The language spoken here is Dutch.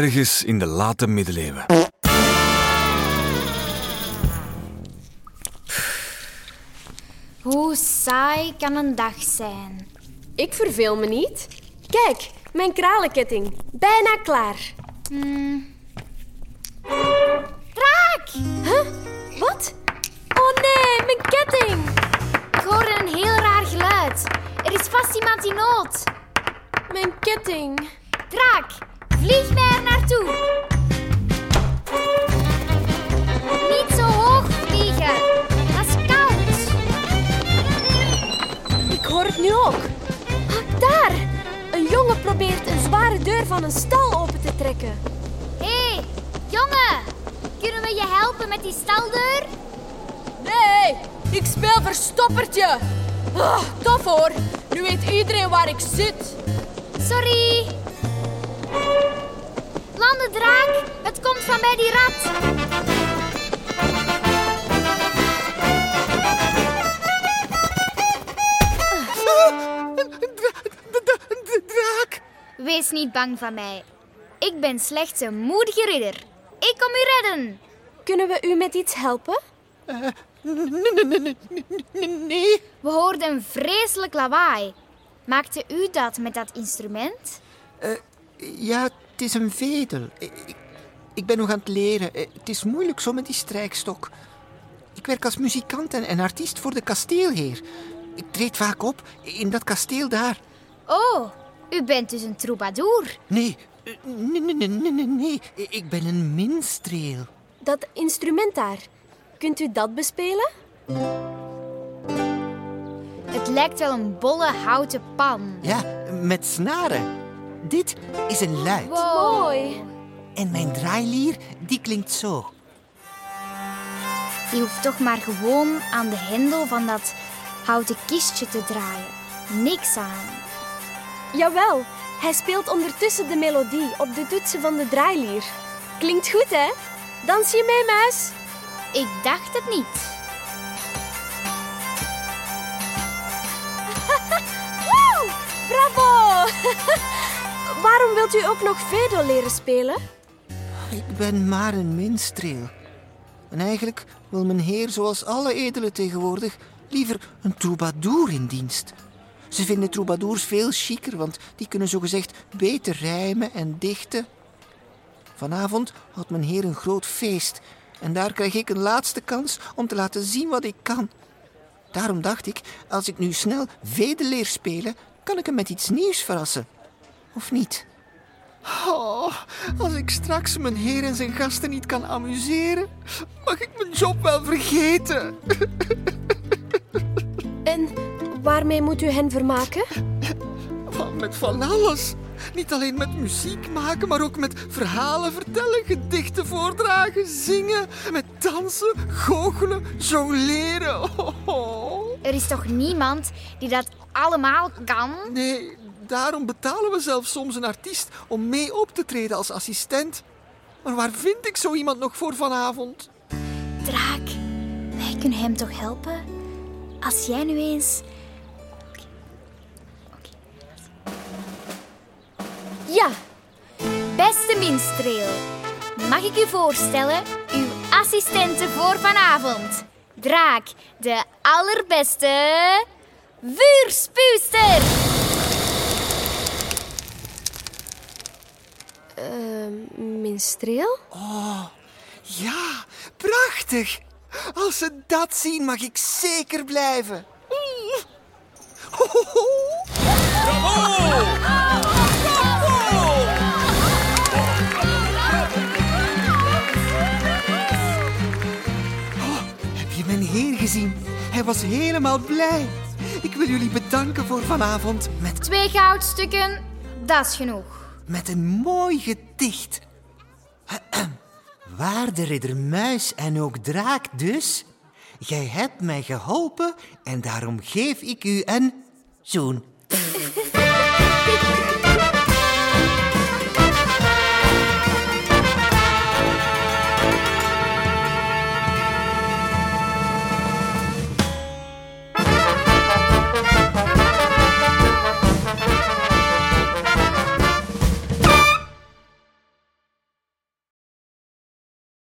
Ergens in de late middeleeuwen. Hoe saai kan een dag zijn? Ik verveel me niet. Kijk, mijn kralenketting. Bijna klaar. Raak! Huh? Wat? Oh nee, mijn ketting! Ik hoorde een heel raar geluid. Er is vast iemand in nood. Mijn ketting. Draak, vlieg hoor het nu ook. Ah, Daar! Een jongen probeert een zware deur van een stal open te trekken. Hé, hey, jongen. Kunnen we je helpen met die staldeur? Nee, ik speel verstoppertje. Ah, tof hoor. Nu weet iedereen waar ik zit. Sorry. Landen, draak. Het komt van bij die rat. Wees niet bang van mij. Ik ben slechts een moedige ridder. Ik kom u redden. Kunnen we u met iets helpen? Nee, nee, nee, nee, nee, nee. We hoorden een vreselijk lawaai. Maakte u dat met dat instrument? Ja, het is een vedel. Ik, ik- ik ben nog aan het leren. Eh, Het is moeilijk zo met die strijkstok. Ik werk als muzikant en, en artiest voor de kasteelheer. Ik treed vaak op in dat kasteel daar. Oh, u bent dus een troubadour. Nee, eh, nee, nee, nee, nee, nee, nee. Ik ben een minstreel. Dat instrument daar. Kunt u dat bespelen? Het lijkt wel een bolle houten pan. Ja, met snaren. Dit is een luid. Mooi. En mijn draailier, die klinkt zo. Je hoeft toch maar gewoon aan de hendel van dat houten kistje te draaien. Niks aan. Jawel, hij speelt ondertussen de melodie op de toetsen van de draailier. Klinkt goed, hè? Dans je mee, muis? Ik dacht het niet. Woe! Bravo! Waarom wilt u ook nog vedel leren spelen? Ik ben maar een minstreel. En eigenlijk wil mijn heer, zoals alle edelen tegenwoordig, liever een troubadour in dienst. Ze vinden troubadours veel chiquer, want die kunnen zogezegd beter rijmen en dichten. Vanavond had mijn heer een groot feest en daar krijg ik een laatste kans om te laten zien wat ik kan. Daarom dacht ik, als ik nu snel vedel leer spelen, kan ik hem met iets nieuws verrassen. Of niet? Oh, als ik straks mijn heer en zijn gasten niet kan amuseren, mag ik mijn job wel vergeten. En waarmee moet u hen vermaken? Van- Met van alles. Niet alleen met muziek maken, maar ook met verhalen vertellen, gedichten voordragen, zingen, met dansen, goochelen, jongleren. Oh, oh. Er is toch niemand die dat allemaal kan? Nee, daarom betalen we zelfs soms een artiest om mee op te treden als assistent. Maar waar vind ik zo iemand nog voor vanavond? Draak, wij kunnen hem toch helpen? Als jij nu eens... Ja, Beste minstreel, mag ik u voorstellen uw assistente voor vanavond? Draak, de allerbeste vuurspuuster. uh, minstreel? Ja, prachtig. Als ze dat zien, mag ik zeker blijven. Mm. Ho, ho, ho. Was helemaal blij. Ik wil jullie bedanken voor vanavond met, Twee goudstukken, dat is genoeg. met een mooi gedicht. Waarde ridder Muis en ook Draak dus. Jij hebt mij geholpen en daarom geef ik u een zoen.